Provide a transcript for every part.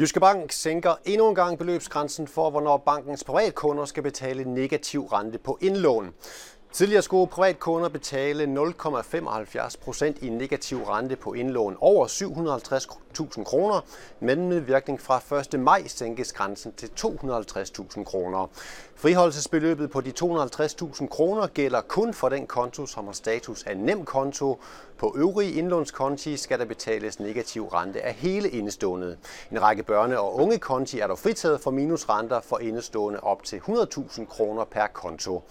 Jyske Bank sænker endnu en gang beløbsgrænsen for, hvornår bankens privatkunder skal betale negativ rente på indlån. Tidligere skulle privatkunder betale 0,75 procent i negativ rente på indlån over 750.000 kroner, men med virkning fra 1. maj sænkes grænsen til 250.000 kroner. Friholdelsesbeløbet på de 250.000 kroner gælder kun for den konto, som har status af nem konto. På øvrige indlånskonti skal der betales negativ rente af hele indestående. En række børne- og unge konti er dog fritaget for minusrenter for indestående op til 100.000 kroner per konto.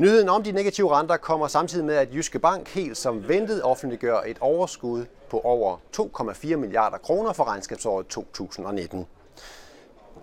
Nyheden om de negative renter kommer samtidig med, at Jyske Bank helt som ventet offentliggør et overskud på over 2,4 milliarder kroner for regnskabsåret 2019.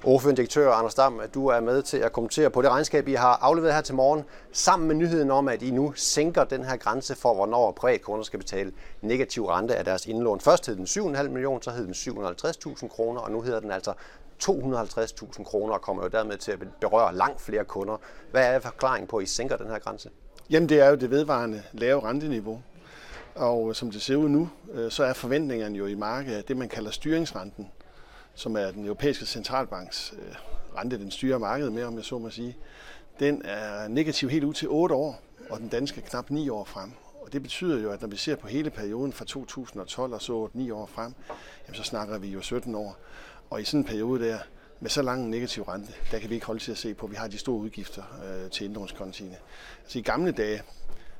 Ordførende direktør Anders Dam, du er med til at kommentere på det regnskab, I har afleveret her til morgen, sammen med nyheden om, at I nu sænker den her grænse for, hvornår privatkunder skal betale negativ rente af deres indlån. Først hed den 7,5 millioner, så hed den 750.000 kroner, og nu hedder den altså 250.000 kroner og kommer jo dermed til at berøre langt flere kunder. Hvad er forklaringen på, at I sænker den her grænse? Jamen det er jo det vedvarende lave renteniveau. Og øh, som det ser ud nu, øh, så er forventningerne jo i markedet det, man kalder styringsrenten, som er den europæiske centralbanks øh, rente, den styrer markedet med, om jeg så må sige. Den er negativ helt ud til 8 år, og den danske knap 9 år frem. Og det betyder jo, at når vi ser på hele perioden fra 2012 og så 9 år frem, jamen så snakker vi jo 17 år. Og i sådan en periode der, med så lang en negativ rente, der kan vi ikke holde til at se på, at vi har de store udgifter øh, til indlånskontiene. Altså i gamle dage,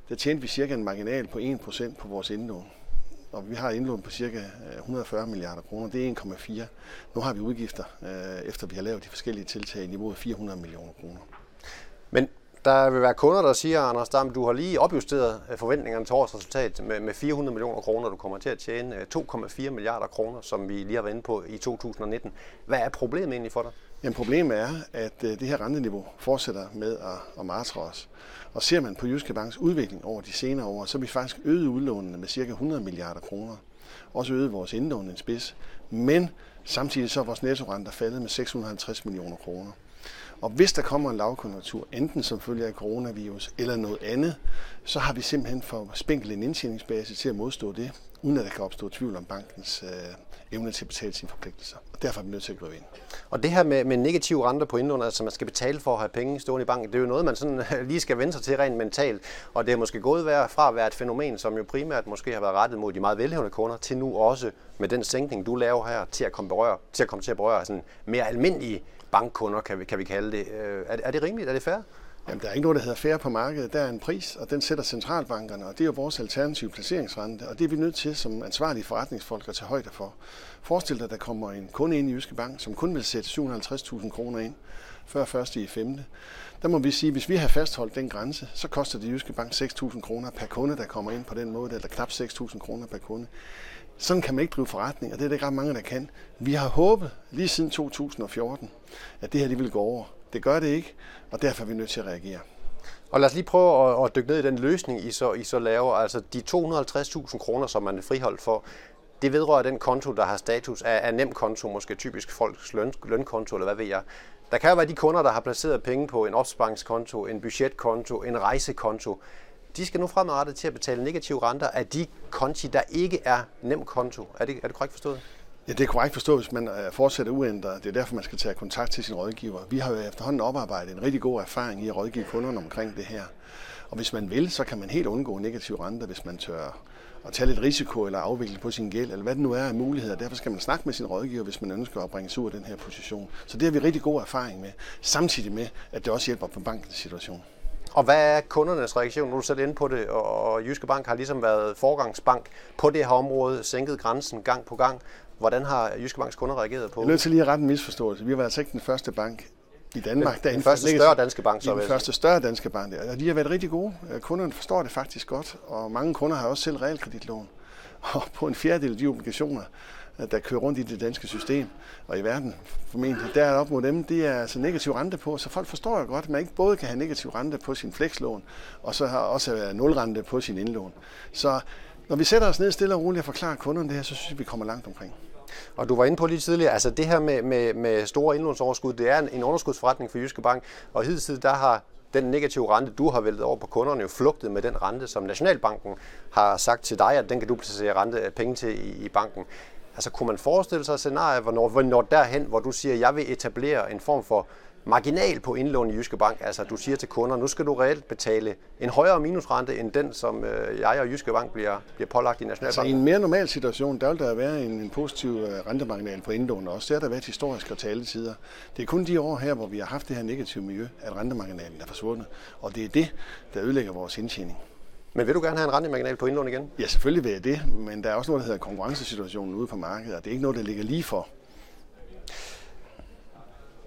der tjente vi cirka en marginal på 1% på vores indlån. Og vi har indlån på cirka øh, 140 milliarder kroner. Det er 1,4. Nu har vi udgifter, øh, efter vi har lavet de forskellige tiltag i niveauet 400 millioner kroner. Men der vil være kunder, der siger, Anders Dam, du har lige opjusteret øh, forventningerne til årets resultat med, med 400 millioner kroner. Du kommer til at tjene øh, 2,4 milliarder kroner, som vi lige har været inde på i 2019. Hvad er problemet egentlig for dig? Jamen, problemet er, at øh, det her renteniveau fortsætter med at, at martre os. Og ser man på Jyske Banks udvikling over de senere år, så har vi faktisk øget udlånene med cirka 100 milliarder kroner. Også øget vores indlån en spids. Men samtidig så er vores nettorenter faldet med 650 millioner kroner. Og hvis der kommer en lavkonjunktur, enten som følge af coronavirus eller noget andet, så har vi simpelthen for spinkel en indtjeningsbase til at modstå det, uden at der kan opstå tvivl om bankens øh, evne til at betale sine forpligtelser. Og derfor er vi nødt til at gribe ind. Og det her med, med negative renter på indlån, altså man skal betale for at have penge stående i banken, det er jo noget, man sådan lige skal vende sig til rent mentalt. Og det er måske gået fra at være et fænomen, som jo primært måske har været rettet mod de meget velhævende kunder, til nu også med den sænkning, du laver her, til at komme, berøre, til at komme til at berøre sådan mere almindelige bankkunder, kan vi, kan vi kalde det. Øh, er, er det rimeligt? Er det fair? Jamen, der er ikke noget, der hedder færre på markedet. Der er en pris, og den sætter centralbankerne, og det er jo vores alternative placeringsrente, og det er vi nødt til som ansvarlige forretningsfolk at tage højde for. Forestil dig, at der kommer en kunde ind i Jyske Bank, som kun vil sætte 750.000 kroner ind før 1. i 5. Der må vi sige, at hvis vi har fastholdt den grænse, så koster det Jyske Bank 6.000 kroner per kunde, der kommer ind på den måde, eller knap 6.000 kroner per kunde. Sådan kan man ikke drive forretning, og det er det ikke ret mange, der kan. Vi har håbet lige siden 2014, at det her det vil gå over. Det gør det ikke, og derfor er vi nødt til at reagere. Og lad os lige prøve at, at dykke ned i den løsning, I så, I så laver. Altså de 250.000 kroner, som man er friholdt for, det vedrører den konto, der har status af, af nem konto, måske typisk folks løn, lønkonto, eller hvad ved jeg. Der kan jo være de kunder, der har placeret penge på en opsparingskonto, en budgetkonto, en rejsekonto de skal nu fremadrettet til at betale negative renter af de konti, der ikke er nem konto. Er det, er det korrekt forstået? Ja, det er korrekt forstået, hvis man øh, fortsætter uændret. Det er derfor, man skal tage kontakt til sin rådgiver. Vi har jo efterhånden oparbejdet en rigtig god erfaring i at rådgive kunderne omkring det her. Og hvis man vil, så kan man helt undgå negative renter, hvis man tør at tage lidt risiko eller afvikle på sin gæld, eller hvad det nu er af muligheder. Derfor skal man snakke med sin rådgiver, hvis man ønsker at bringe sig ud af den her position. Så det har vi rigtig god erfaring med, samtidig med, at det også hjælper på bankens situation. Og hvad er kundernes reaktion? Nu er du selv inde på det, og Jyske Bank har ligesom været forgangsbank på det her område, sænket grænsen gang på gang. Hvordan har Jyske Banks kunder reageret på Jeg er nødt til lige at rette en misforståelse. Vi været altså ikke den første bank i Danmark. Den, der den første større danske bank, så Den første større danske bank, ja. De har været rigtig gode. Kunderne forstår det faktisk godt, og mange kunder har også selv realkreditlån. Og på en fjerdedel af de obligationer, der kører rundt i det danske system og i verden formentlig. Der er op mod dem, det er altså negativ rente på, så folk forstår jo godt, at man ikke både kan have negativ rente på sin flekslån, og så har også nulrente på sin indlån. Så når vi sætter os ned stille og roligt og forklarer kunderne det her, så synes jeg, vi kommer langt omkring. Og du var inde på lige tidligere, altså det her med, med, med store indlånsoverskud, det er en, en underskudsforretning for Jyske Bank, og hidtil der har den negative rente, du har væltet over på kunderne, jo flugtet med den rente, som Nationalbanken har sagt til dig, at den kan du placere rente øh, penge til i, i banken. Altså kunne man forestille sig et scenarie, hvornår vi når derhen, hvor du siger, at jeg vil etablere en form for marginal på indlån i Jyske Bank. Altså du siger til kunder, nu skal du reelt betale en højere minusrente end den, som øh, jeg og Jyske Bank bliver, bliver pålagt i Nationalbanken. Altså i en mere normal situation, der vil der være en, en positiv øh, rentemarginal på indlån også. Det har der været historisk og til alle tider. Det er kun de år her, hvor vi har haft det her negative miljø, at rentemarginalen er forsvundet. Og det er det, der ødelægger vores indtjening. Men vil du gerne have en rentemarginal på indlån igen? Ja, selvfølgelig vil jeg det, men der er også noget, der hedder konkurrencesituationen ude på markedet, og det er ikke noget, der ligger lige for.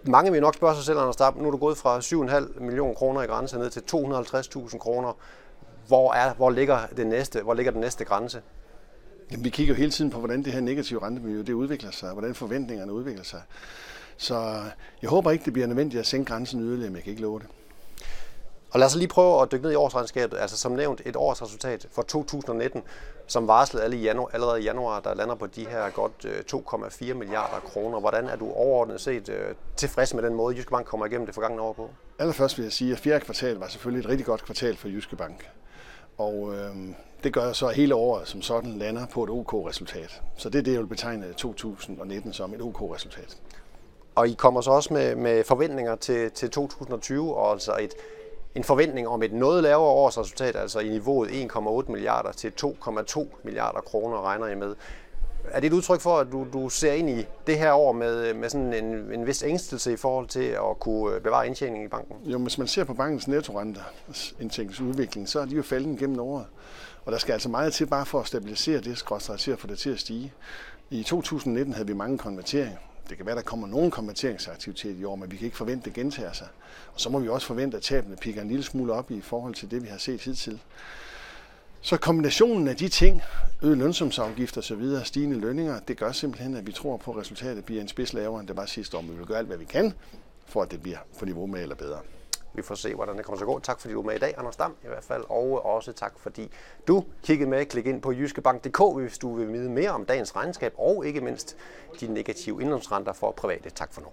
Mange vil nok spørge sig selv, Anders Stab, nu er du gået fra 7,5 millioner kroner i grænse ned til 250.000 kroner. Hvor, er, hvor, ligger det næste, hvor ligger den næste grænse? Jamen, vi kigger jo hele tiden på, hvordan det her negative rentemiljø det udvikler sig, hvordan forventningerne udvikler sig. Så jeg håber ikke, det bliver nødvendigt at sænke grænsen yderligere, men jeg kan ikke love det. Og lad os lige prøve at dykke ned i årsregnskabet. Altså som nævnt et årsresultat for 2019, som varslet alle i januar, allerede i januar, der lander på de her godt 2,4 øh, milliarder kroner. Hvordan er du overordnet set øh, tilfreds med den måde, Jyske Bank kommer igennem det forgangne år på? Allerførst vil jeg sige, at fjerde kvartal var selvfølgelig et rigtig godt kvartal for Jyske Bank. Og øh, det gør så, hele året som sådan lander på et OK-resultat. OK så det er det, jeg vil betegne 2019 som et OK-resultat. OK og I kommer så også med, med forventninger til, til 2020, og altså et, en forventning om et noget lavere årsresultat, altså i niveauet 1,8 milliarder til 2,2 milliarder kroner, regner I med. Er det et udtryk for, at du, du ser ind i det her år med, med sådan en, en vis ængstelse i forhold til at kunne øh, bevare indtjeningen i banken? Jo, hvis man ser på bankens nettorente, indtægtsudvikling, så er de jo faldet gennem året. Og der skal altså meget til bare for at stabilisere det, skråstrej til at få det til at stige. I 2019 havde vi mange konverteringer. Det kan være, der kommer nogen konverteringsaktivitet i år, men vi kan ikke forvente, at det gentager sig. Og så må vi også forvente, at tabene pikker en lille smule op i forhold til det, vi har set hidtil. Så kombinationen af de ting, øget lønsumsafgift og så videre, stigende lønninger, det gør simpelthen, at vi tror på, at resultatet bliver en spids lavere, end det var sidste år. Men vi vil gøre alt, hvad vi kan, for at det bliver på niveau med eller bedre. Vi får se, hvordan det kommer til at gå. Tak fordi du er med i dag, Anders Dam i hvert fald. Og også tak fordi du kiggede med. Klik ind på jyskebank.dk, hvis du vil vide mere om dagens regnskab og ikke mindst de negative indlånsrenter for private. Tak for nu.